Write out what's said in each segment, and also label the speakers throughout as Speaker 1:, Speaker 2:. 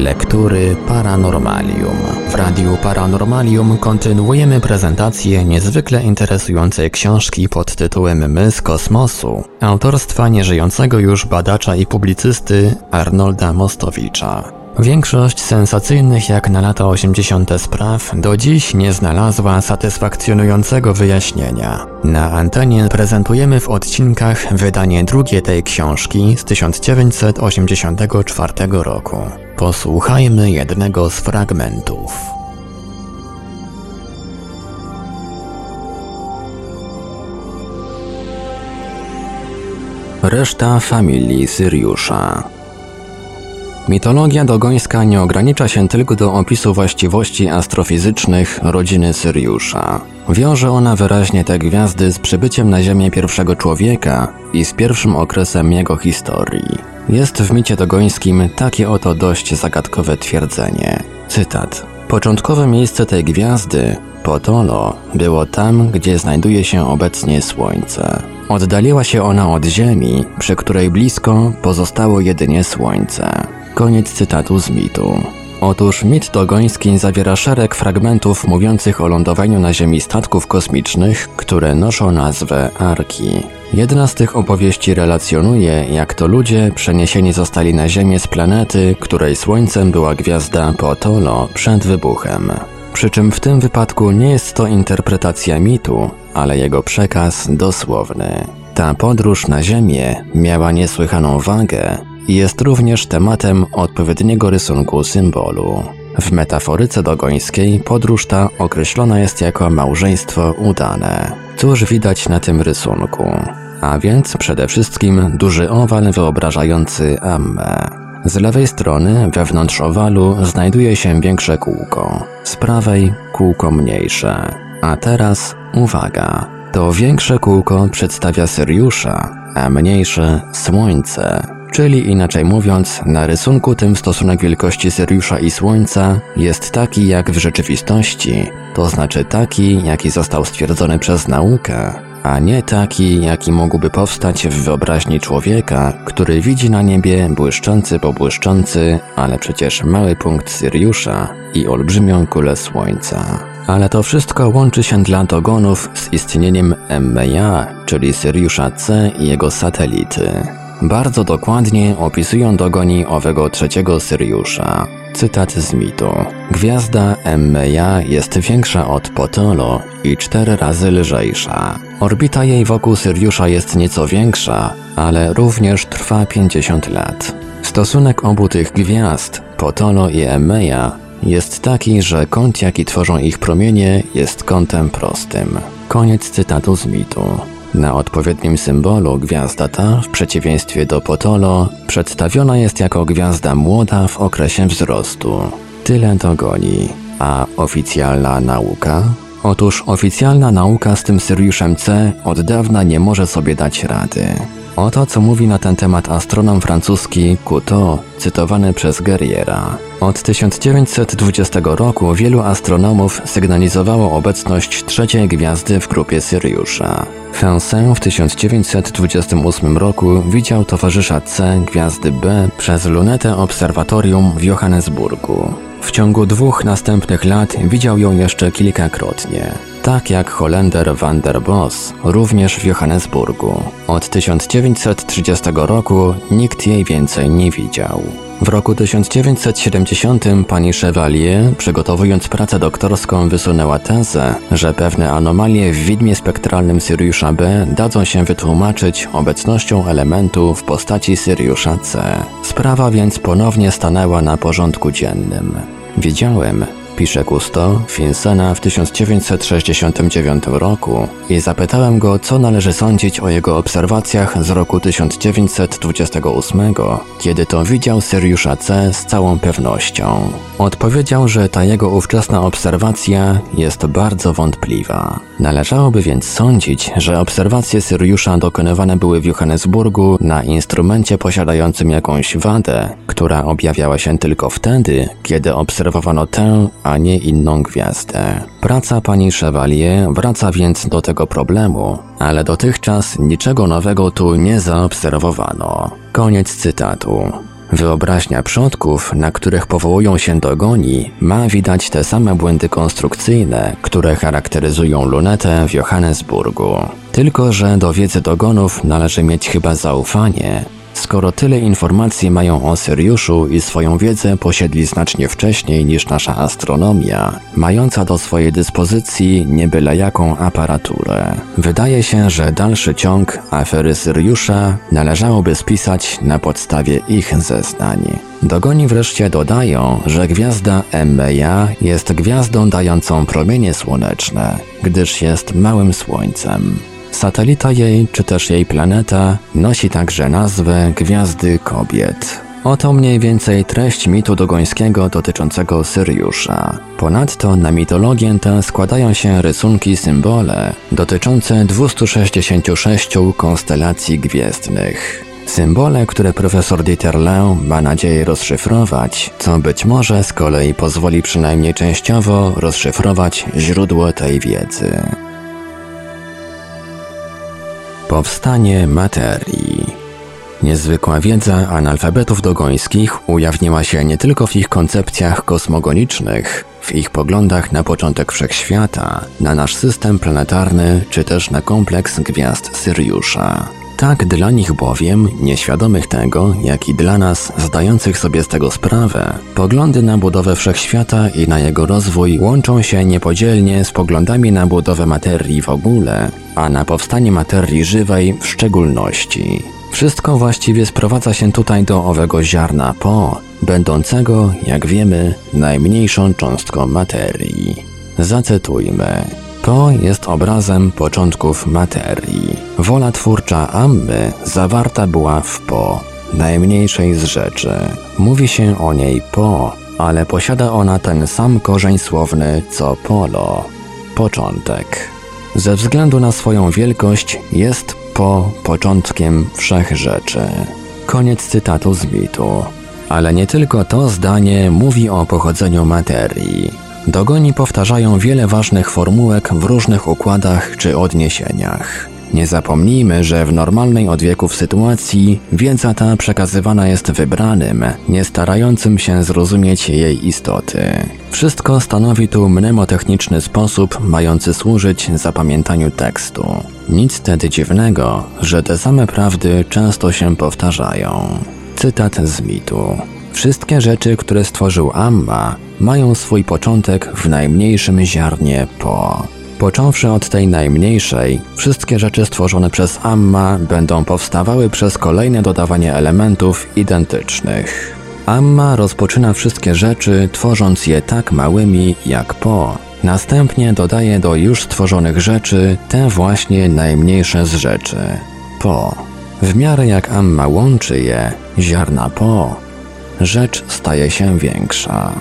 Speaker 1: Lektury Paranormalium. W Radiu Paranormalium kontynuujemy prezentację niezwykle interesującej książki pod tytułem My z kosmosu, autorstwa nieżyjącego już badacza i publicysty Arnolda Mostowicza. Większość sensacyjnych jak na lata 80. spraw do dziś nie znalazła satysfakcjonującego wyjaśnienia. Na antenie prezentujemy w odcinkach wydanie drugie tej książki z 1984 roku. Posłuchajmy jednego z fragmentów. Reszta familii Syriusza Mitologia dogońska nie ogranicza się tylko do opisu właściwości astrofizycznych rodziny Syriusza. Wiąże ona wyraźnie te gwiazdy z przybyciem na Ziemię pierwszego człowieka i z pierwszym okresem jego historii. Jest w micie dogońskim takie oto dość zagadkowe twierdzenie. Cytat. Początkowe miejsce tej gwiazdy, Potolo, było tam, gdzie znajduje się obecnie Słońce. Oddaliła się ona od Ziemi, przy której blisko pozostało jedynie Słońce. Koniec cytatu z mitu. Otóż mit dogoński zawiera szereg fragmentów mówiących o lądowaniu na Ziemi statków kosmicznych, które noszą nazwę Arki. Jedna z tych opowieści relacjonuje, jak to ludzie przeniesieni zostali na Ziemię z planety, której słońcem była gwiazda Potolo przed wybuchem. Przy czym w tym wypadku nie jest to interpretacja mitu, ale jego przekaz dosłowny. Ta podróż na Ziemię miała niesłychaną wagę jest również tematem odpowiedniego rysunku symbolu. W metaforyce dogońskiej podróż ta określona jest jako małżeństwo udane. Cóż widać na tym rysunku? A więc przede wszystkim duży owal wyobrażający Ammę. Z lewej strony, wewnątrz owalu, znajduje się większe kółko, z prawej kółko mniejsze. A teraz uwaga, to większe kółko przedstawia Syriusza, a mniejsze Słońce. Czyli inaczej mówiąc, na rysunku tym stosunek wielkości Syriusza i Słońca jest taki jak w rzeczywistości, to znaczy taki, jaki został stwierdzony przez naukę, a nie taki, jaki mógłby powstać w wyobraźni człowieka, który widzi na niebie błyszczący po błyszczący, ale przecież mały punkt Syriusza i olbrzymią kulę Słońca. Ale to wszystko łączy się dla dogonów z istnieniem MMA, czyli Syriusza C i jego satelity. Bardzo dokładnie opisują dogoni owego trzeciego Syriusza. Cytat z mitu. Gwiazda Emmeja jest większa od Potolo i cztery razy lżejsza. Orbita jej wokół Syriusza jest nieco większa, ale również trwa 50 lat. Stosunek obu tych gwiazd, Potolo i Emmeja, jest taki, że kąt jaki tworzą ich promienie jest kątem prostym. Koniec cytatu z mitu. Na odpowiednim symbolu gwiazda ta, w przeciwieństwie do Potolo, przedstawiona jest jako gwiazda młoda w okresie wzrostu. Tyle dogoni. A oficjalna nauka? Otóż oficjalna nauka z tym Syriuszem C od dawna nie może sobie dać rady. Oto co mówi na ten temat astronom francuski Couteau, cytowany przez Guerriera. Od 1920 roku wielu astronomów sygnalizowało obecność trzeciej gwiazdy w grupie Syriusza. Fansin w 1928 roku widział towarzysza C gwiazdy B przez lunetę obserwatorium w Johannesburgu. W ciągu dwóch następnych lat widział ją jeszcze kilkakrotnie. Tak jak Holender van der Bos, również w Johannesburgu. Od 1930 roku nikt jej więcej nie widział. W roku 1970 pani Chevalier, przygotowując pracę doktorską, wysunęła tezę, że pewne anomalie w widmie spektralnym Syriusza B dadzą się wytłumaczyć obecnością elementu w postaci Syriusza C. Sprawa więc ponownie stanęła na porządku dziennym. Wiedziałem, pisze Cousteau Finsena w 1969 roku i zapytałem go, co należy sądzić o jego obserwacjach z roku 1928, kiedy to widział Syriusza C z całą pewnością. Odpowiedział, że ta jego ówczesna obserwacja jest bardzo wątpliwa. Należałoby więc sądzić, że obserwacje Syriusza dokonywane były w Johannesburgu na instrumencie posiadającym jakąś wadę, która objawiała się tylko wtedy, kiedy obserwowano tę, a nie inną gwiazdę. Praca pani Chevalier wraca więc do tego problemu, ale dotychczas niczego nowego tu nie zaobserwowano. Koniec cytatu. Wyobraźnia przodków, na których powołują się dogoni, ma widać te same błędy konstrukcyjne, które charakteryzują lunetę w Johannesburgu. Tylko, że do wiedzy dogonów należy mieć chyba zaufanie, skoro tyle informacji mają o Syriuszu i swoją wiedzę posiedli znacznie wcześniej niż nasza astronomia, mająca do swojej dyspozycji nie byle jaką aparaturę. Wydaje się, że dalszy ciąg afery Syriusza należałoby spisać na podstawie ich zeznań. Dogoni wreszcie dodają, że gwiazda Emmeja jest gwiazdą dającą promienie słoneczne, gdyż jest małym słońcem. Satelita jej, czy też jej planeta, nosi także nazwę Gwiazdy Kobiet. Oto mniej więcej treść mitu dogońskiego dotyczącego Syriusza. Ponadto na mitologię tę składają się rysunki symbole dotyczące 266 konstelacji gwiezdnych. Symbole, które profesor Dieterle ma nadzieję rozszyfrować, co być może z kolei pozwoli przynajmniej częściowo rozszyfrować źródło tej wiedzy. Powstanie materii. Niezwykła wiedza analfabetów dogońskich ujawniła się nie tylko w ich koncepcjach kosmogonicznych, w ich poglądach na początek wszechświata, na nasz system planetarny czy też na kompleks gwiazd Syriusza. Tak dla nich bowiem, nieświadomych tego, jak i dla nas, zdających sobie z tego sprawę, poglądy na budowę wszechświata i na jego rozwój łączą się niepodzielnie z poglądami na budowę materii w ogóle, a na powstanie materii żywej w szczególności. Wszystko właściwie sprowadza się tutaj do owego ziarna po, będącego, jak wiemy, najmniejszą cząstką materii. Zacytujmy. To jest obrazem początków materii. Wola twórcza Ammy zawarta była w Po, najmniejszej z rzeczy. Mówi się o niej Po, ale posiada ona ten sam korzeń słowny co polo początek. Ze względu na swoją wielkość jest Po początkiem wszech rzeczy. Koniec cytatu z mitu. Ale nie tylko to zdanie mówi o pochodzeniu materii. Dogoni powtarzają wiele ważnych formułek w różnych układach czy odniesieniach. Nie zapomnijmy, że w normalnej od wieków sytuacji wiedza ta przekazywana jest wybranym, nie starającym się zrozumieć jej istoty. Wszystko stanowi tu mnemotechniczny sposób mający służyć zapamiętaniu tekstu. Nic wtedy dziwnego, że te same prawdy często się powtarzają. Cytat z mitu. Wszystkie rzeczy, które stworzył Amma, mają swój początek w najmniejszym ziarnie po. Począwszy od tej najmniejszej, wszystkie rzeczy stworzone przez Amma będą powstawały przez kolejne dodawanie elementów identycznych. Amma rozpoczyna wszystkie rzeczy, tworząc je tak małymi jak po. Następnie dodaje do już stworzonych rzeczy te właśnie najmniejsze z rzeczy po. W miarę jak Amma łączy je, ziarna po, rzecz staje się większa.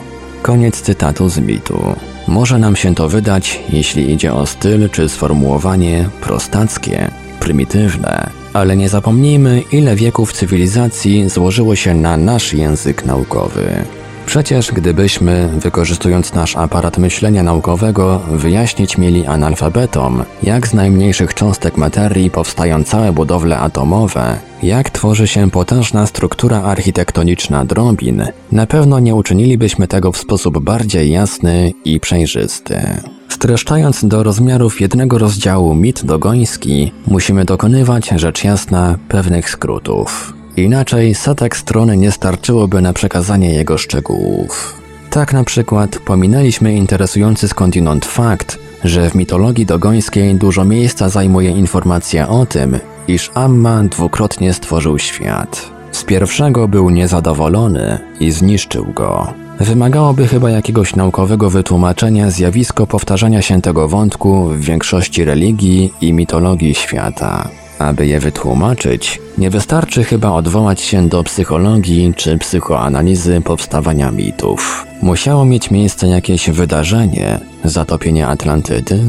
Speaker 1: Koniec cytatu z mitu. Może nam się to wydać, jeśli idzie o styl czy sformułowanie prostackie, prymitywne, ale nie zapomnijmy, ile wieków cywilizacji złożyło się na nasz język naukowy. Przecież gdybyśmy, wykorzystując nasz aparat myślenia naukowego, wyjaśnić mieli analfabetom, jak z najmniejszych cząstek materii powstają całe budowle atomowe, jak tworzy się potężna struktura architektoniczna drobin, na pewno nie uczynilibyśmy tego w sposób bardziej jasny i przejrzysty. Streszczając do rozmiarów jednego rozdziału mit dogoński, musimy dokonywać, rzecz jasna, pewnych skrótów. Inaczej setek strony nie starczyłoby na przekazanie jego szczegółów. Tak na przykład pominęliśmy interesujący skądinąd fakt, że w mitologii dogońskiej dużo miejsca zajmuje informacja o tym, iż Amma dwukrotnie stworzył świat. Z pierwszego był niezadowolony i zniszczył go. Wymagałoby chyba jakiegoś naukowego wytłumaczenia zjawisko powtarzania się tego wątku w większości religii i mitologii świata. Aby je wytłumaczyć, nie wystarczy chyba odwołać się do psychologii czy psychoanalizy powstawania mitów. Musiało mieć miejsce jakieś wydarzenie, zatopienie Atlantydy,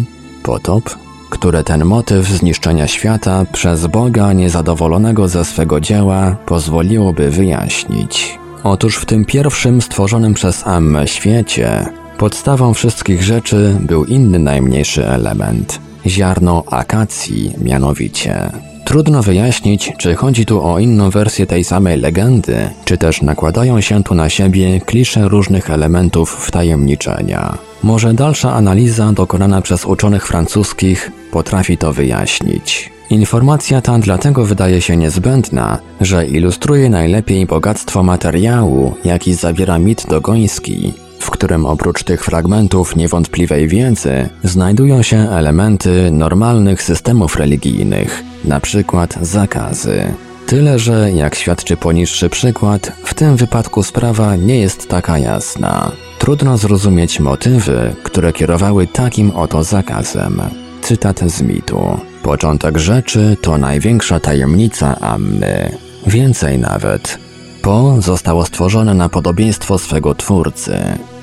Speaker 1: potop, które ten motyw zniszczenia świata przez Boga niezadowolonego ze swego dzieła pozwoliłoby wyjaśnić. Otóż w tym pierwszym stworzonym przez Ammę świecie podstawą wszystkich rzeczy był inny najmniejszy element ziarno akacji mianowicie. Trudno wyjaśnić, czy chodzi tu o inną wersję tej samej legendy, czy też nakładają się tu na siebie klisze różnych elementów wtajemniczenia. Może dalsza analiza dokonana przez uczonych francuskich potrafi to wyjaśnić. Informacja ta dlatego wydaje się niezbędna, że ilustruje najlepiej bogactwo materiału, jaki zawiera mit dogoński, w którym oprócz tych fragmentów niewątpliwej wiedzy znajdują się elementy normalnych systemów religijnych, przykład zakazy. Tyle, że jak świadczy poniższy przykład, w tym wypadku sprawa nie jest taka jasna. Trudno zrozumieć motywy, które kierowały takim oto zakazem. Cytat z mitu. Początek rzeczy to największa tajemnica Ammy. Więcej nawet. Po zostało stworzone na podobieństwo swego twórcy.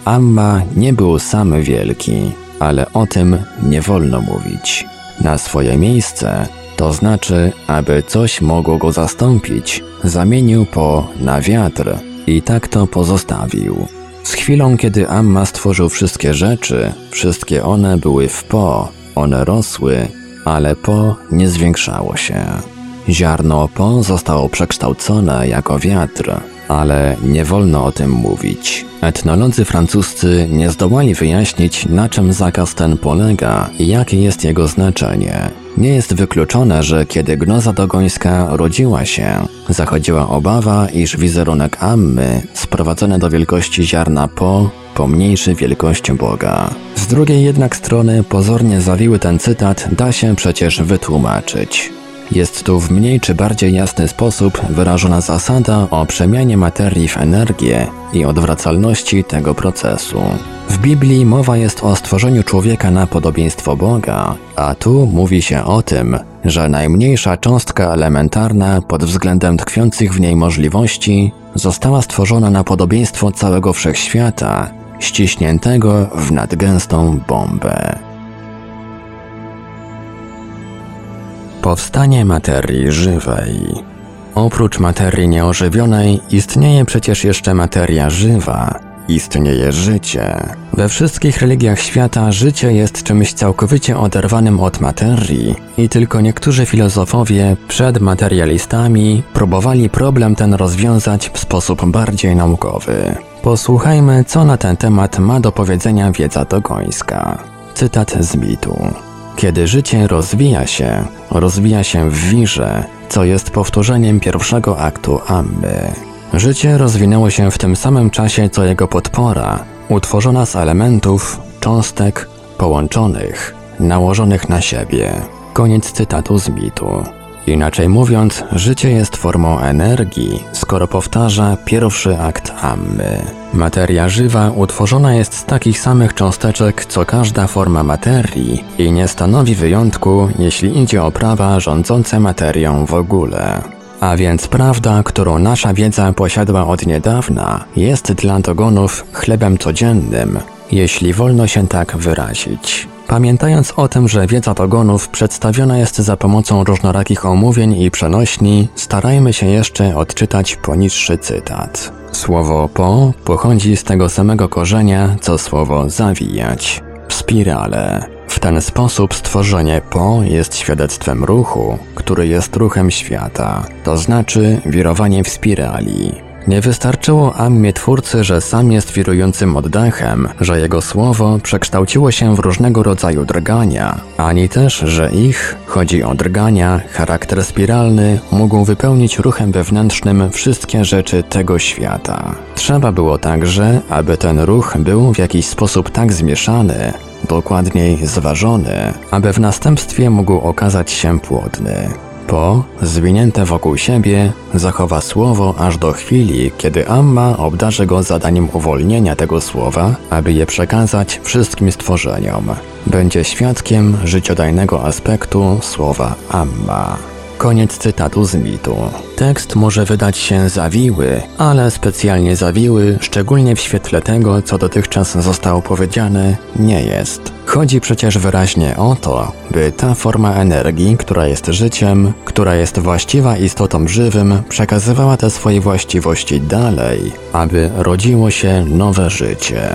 Speaker 1: Amma nie był sam wielki, ale o tym nie wolno mówić. Na swoje miejsce, to znaczy, aby coś mogło go zastąpić, zamienił po na wiatr i tak to pozostawił. Z chwilą, kiedy Amma stworzył wszystkie rzeczy, wszystkie one były w po, one rosły, ale po nie zwiększało się. Ziarno po zostało przekształcone jako wiatr, ale nie wolno o tym mówić. Etnolodzy francuscy nie zdołali wyjaśnić, na czym zakaz ten polega i jakie jest jego znaczenie. Nie jest wykluczone, że kiedy gnoza dogońska rodziła się, zachodziła obawa, iż wizerunek Ammy, sprowadzony do wielkości ziarna po, pomniejszy wielkość Boga. Z drugiej jednak strony pozornie zawiły ten cytat da się przecież wytłumaczyć. Jest tu w mniej czy bardziej jasny sposób wyrażona zasada o przemianie materii w energię i odwracalności tego procesu. W Biblii mowa jest o stworzeniu człowieka na podobieństwo Boga, a tu mówi się o tym, że najmniejsza cząstka elementarna pod względem tkwiących w niej możliwości została stworzona na podobieństwo całego wszechświata, ściśniętego w nadgęstą bombę. Powstanie materii żywej. Oprócz materii nieożywionej istnieje przecież jeszcze materia żywa. Istnieje życie. We wszystkich religiach świata życie jest czymś całkowicie oderwanym od materii i tylko niektórzy filozofowie przed materialistami próbowali problem ten rozwiązać w sposób bardziej naukowy. Posłuchajmy, co na ten temat ma do powiedzenia wiedza dogońska. Cytat z mitu. Kiedy życie rozwija się, rozwija się w wirze, co jest powtórzeniem pierwszego aktu Ammy. Życie rozwinęło się w tym samym czasie co jego podpora, utworzona z elementów, cząstek, połączonych, nałożonych na siebie. Koniec cytatu z mitu. Inaczej mówiąc, życie jest formą energii, skoro powtarza pierwszy akt Ammy. Materia żywa utworzona jest z takich samych cząsteczek co każda forma materii i nie stanowi wyjątku, jeśli idzie o prawa rządzące materią w ogóle. A więc prawda, którą nasza wiedza posiadła od niedawna, jest dla antogonów chlebem codziennym, jeśli wolno się tak wyrazić. Pamiętając o tym, że wiedza dogonów przedstawiona jest za pomocą różnorakich omówień i przenośni, starajmy się jeszcze odczytać poniższy cytat. Słowo po pochodzi z tego samego korzenia, co słowo zawijać. W spirale. W ten sposób stworzenie po jest świadectwem ruchu, który jest ruchem świata, to znaczy wirowanie w spirali. Nie wystarczyło Ammie twórcy, że sam jest wirującym oddechem, że jego słowo przekształciło się w różnego rodzaju drgania, ani też, że ich, chodzi o drgania, charakter spiralny, mógł wypełnić ruchem wewnętrznym wszystkie rzeczy tego świata. Trzeba było także, aby ten ruch był w jakiś sposób tak zmieszany, dokładniej zważony, aby w następstwie mógł okazać się płodny. Po, zwinięte wokół siebie, zachowa słowo aż do chwili, kiedy Amma obdarzy go zadaniem uwolnienia tego słowa, aby je przekazać wszystkim stworzeniom. Będzie świadkiem życiodajnego aspektu słowa Amma. Koniec cytatu z mitu. Tekst może wydać się zawiły, ale specjalnie zawiły, szczególnie w świetle tego, co dotychczas zostało powiedziane, nie jest. Chodzi przecież wyraźnie o to, by ta forma energii, która jest życiem, która jest właściwa istotom żywym, przekazywała te swoje właściwości dalej, aby rodziło się nowe życie.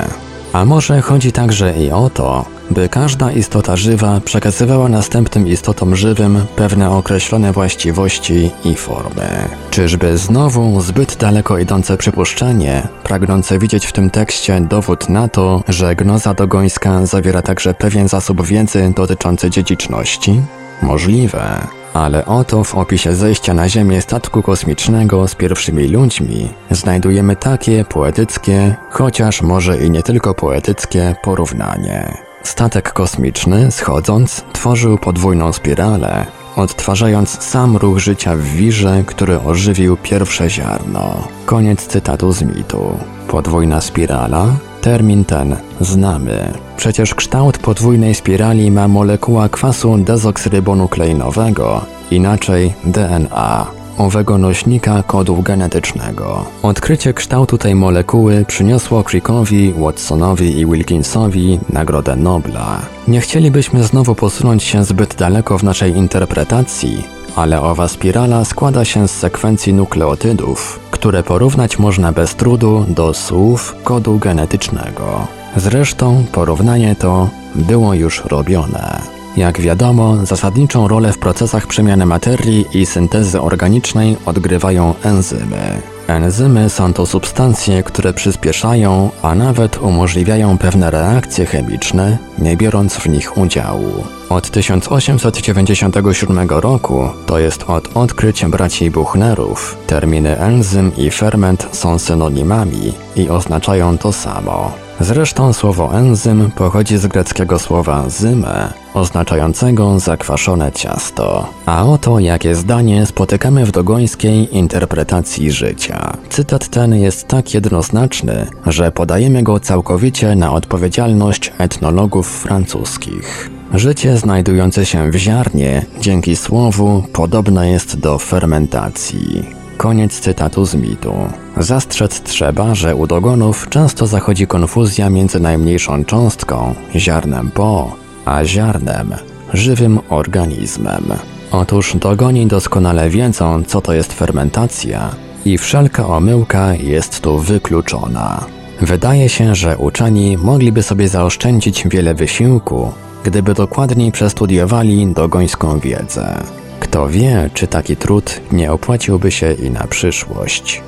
Speaker 1: A może chodzi także i o to, by każda istota żywa przekazywała następnym istotom żywym pewne określone właściwości i formy. Czyżby znowu zbyt daleko idące przypuszczenie, pragnące widzieć w tym tekście dowód na to, że gnoza dogońska zawiera także pewien zasób wiedzy dotyczący dziedziczności? Możliwe. Ale oto w opisie zejścia na Ziemię statku kosmicznego z pierwszymi ludźmi znajdujemy takie poetyckie, chociaż może i nie tylko poetyckie, porównanie. Statek kosmiczny, schodząc, tworzył podwójną spiralę, odtwarzając sam ruch życia w wirze, który ożywił pierwsze ziarno. Koniec cytatu z mitu. Podwójna spirala? Termin ten znamy. Przecież kształt podwójnej spirali ma molekuła kwasu dezoksyrybonukleinowego, inaczej DNA owego nośnika kodu genetycznego. Odkrycie kształtu tej molekuły przyniosło Crickowi, Watsonowi i Wilkinsowi Nagrodę Nobla. Nie chcielibyśmy znowu posunąć się zbyt daleko w naszej interpretacji, ale owa spirala składa się z sekwencji nukleotydów, które porównać można bez trudu do słów kodu genetycznego. Zresztą porównanie to było już robione. Jak wiadomo, zasadniczą rolę w procesach przemiany materii i syntezy organicznej odgrywają enzymy. Enzymy są to substancje, które przyspieszają, a nawet umożliwiają pewne reakcje chemiczne, nie biorąc w nich udziału. Od 1897 roku, to jest od odkryć braci Buchnerów, terminy enzym i ferment są synonimami i oznaczają to samo. Zresztą słowo enzym pochodzi z greckiego słowa zyme, oznaczającego zakwaszone ciasto. A oto jakie zdanie spotykamy w dogońskiej interpretacji życia. Cytat ten jest tak jednoznaczny, że podajemy go całkowicie na odpowiedzialność etnologów francuskich. Życie znajdujące się w ziarnie, dzięki słowu, podobne jest do fermentacji. Koniec cytatu z mitu. Zastrzec trzeba, że u dogonów często zachodzi konfuzja między najmniejszą cząstką, ziarnem po, a ziarnem, żywym organizmem. Otóż dogoni doskonale wiedzą, co to jest fermentacja i wszelka omyłka jest tu wykluczona. Wydaje się, że uczeni mogliby sobie zaoszczędzić wiele wysiłku, gdyby dokładniej przestudiowali dogońską wiedzę. Kto wie, czy taki trud nie opłaciłby się i na przyszłość.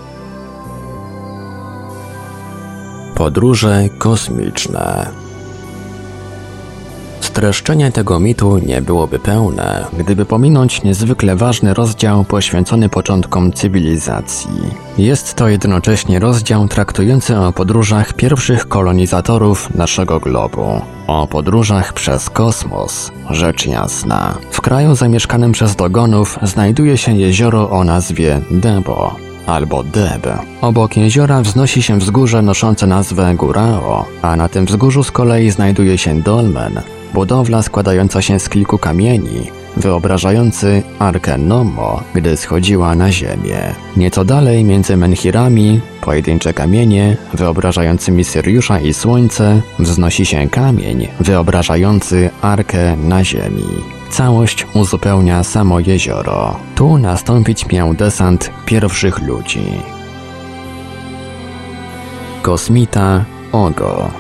Speaker 1: Podróże kosmiczne Streszczenie tego mitu nie byłoby pełne, gdyby pominąć niezwykle ważny rozdział poświęcony początkom cywilizacji. Jest to jednocześnie rozdział traktujący o podróżach pierwszych kolonizatorów naszego globu, o podróżach przez kosmos, rzecz jasna. W kraju zamieszkanym przez dogonów znajduje się jezioro o nazwie Debo, albo Deb. Obok jeziora wznosi się wzgórze noszące nazwę Gurao, a na tym wzgórzu z kolei znajduje się dolmen, Budowla składająca się z kilku kamieni, wyobrażający Arkę Nomo, gdy schodziła na ziemię. Nieco dalej między menhirami, pojedyncze kamienie wyobrażającymi Syriusza i Słońce, wznosi się kamień wyobrażający Arkę na ziemi. Całość uzupełnia samo jezioro. Tu nastąpić miał desant pierwszych ludzi. Kosmita Ogo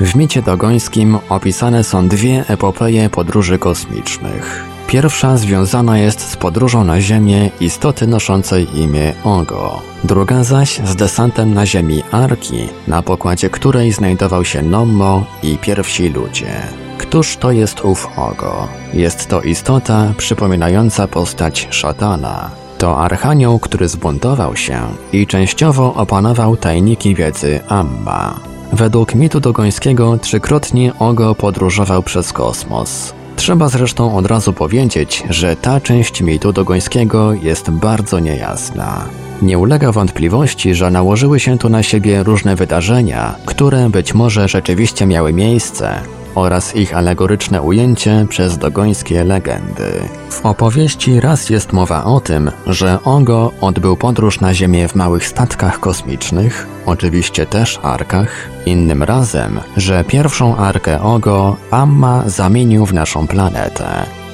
Speaker 1: w micie dogońskim opisane są dwie epopeje podróży kosmicznych. Pierwsza związana jest z podróżą na Ziemię istoty noszącej imię Ogo. Druga zaś z desantem na Ziemi Arki, na pokładzie której znajdował się Nommo i pierwsi ludzie. Któż to jest ów Ogo? Jest to istota przypominająca postać szatana. To archanioł, który zbuntował się i częściowo opanował tajniki wiedzy Amma. Według mitu dogońskiego trzykrotnie Ogo podróżował przez kosmos. Trzeba zresztą od razu powiedzieć, że ta część mitu dogońskiego jest bardzo niejasna. Nie ulega wątpliwości, że nałożyły się tu na siebie różne wydarzenia, które być może rzeczywiście miały miejsce, oraz ich alegoryczne ujęcie przez dogońskie legendy. W opowieści raz jest mowa o tym, że Ogo odbył podróż na Ziemię w małych statkach kosmicznych, oczywiście też arkach, innym razem, że pierwszą arkę Ogo Amma zamienił w naszą planetę,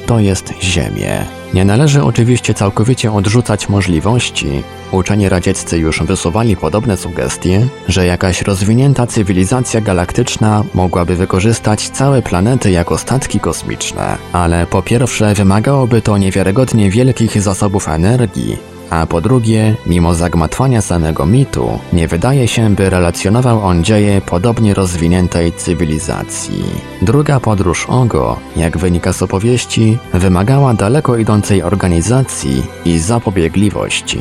Speaker 1: to jest Ziemię. Nie należy oczywiście całkowicie odrzucać możliwości, Uczeni radzieccy już wysuwali podobne sugestie, że jakaś rozwinięta cywilizacja galaktyczna mogłaby wykorzystać całe planety jako statki kosmiczne, ale po pierwsze wymagałoby to niewiarygodnie wielkich zasobów energii, a po drugie, mimo zagmatwania samego mitu, nie wydaje się, by relacjonował on dzieje podobnie rozwiniętej cywilizacji. Druga podróż Ogo, jak wynika z opowieści, wymagała daleko idącej organizacji i zapobiegliwości.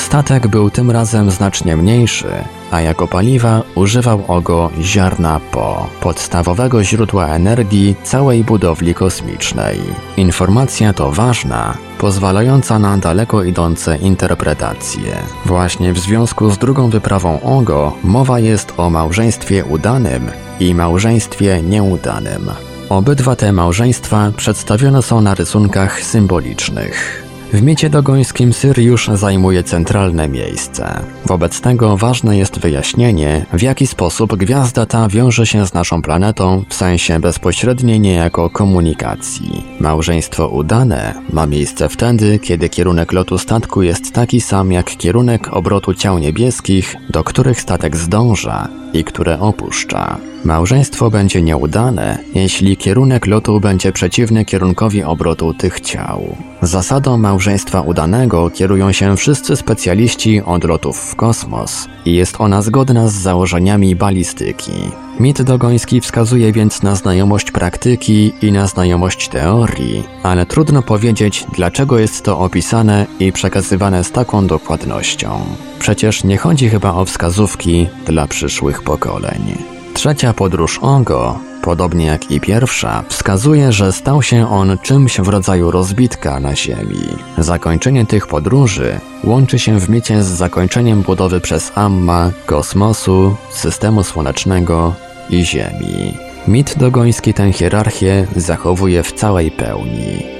Speaker 1: Statek był tym razem znacznie mniejszy, a jako paliwa używał Ogo ziarna Po, podstawowego źródła energii całej budowli kosmicznej. Informacja to ważna, pozwalająca na daleko idące interpretacje. Właśnie w związku z drugą wyprawą Ogo mowa jest o małżeństwie udanym i małżeństwie nieudanym. Obydwa te małżeństwa przedstawione są na rysunkach symbolicznych. W micie dogońskim Syriusz zajmuje centralne miejsce. Wobec tego ważne jest wyjaśnienie, w jaki sposób gwiazda ta wiąże się z naszą planetą w sensie bezpośredniej niejako komunikacji. Małżeństwo udane ma miejsce wtedy, kiedy kierunek lotu statku jest taki sam jak kierunek obrotu ciał niebieskich, do których statek zdąża i które opuszcza. Małżeństwo będzie nieudane, jeśli kierunek lotu będzie przeciwny kierunkowi obrotu tych ciał. Zasadą małżeństwa udanego kierują się wszyscy specjaliści od lotów w kosmos i jest ona zgodna z założeniami balistyki. Mit dogoński wskazuje więc na znajomość praktyki i na znajomość teorii, ale trudno powiedzieć, dlaczego jest to opisane i przekazywane z taką dokładnością. Przecież nie chodzi chyba o wskazówki dla przyszłych pokoleń. Trzecia podróż Ongo, podobnie jak i pierwsza, wskazuje, że stał się on czymś w rodzaju rozbitka na Ziemi. Zakończenie tych podróży łączy się w micie z zakończeniem budowy przez Amma kosmosu, systemu słonecznego i Ziemi. Mit dogoński tę hierarchię zachowuje w całej pełni.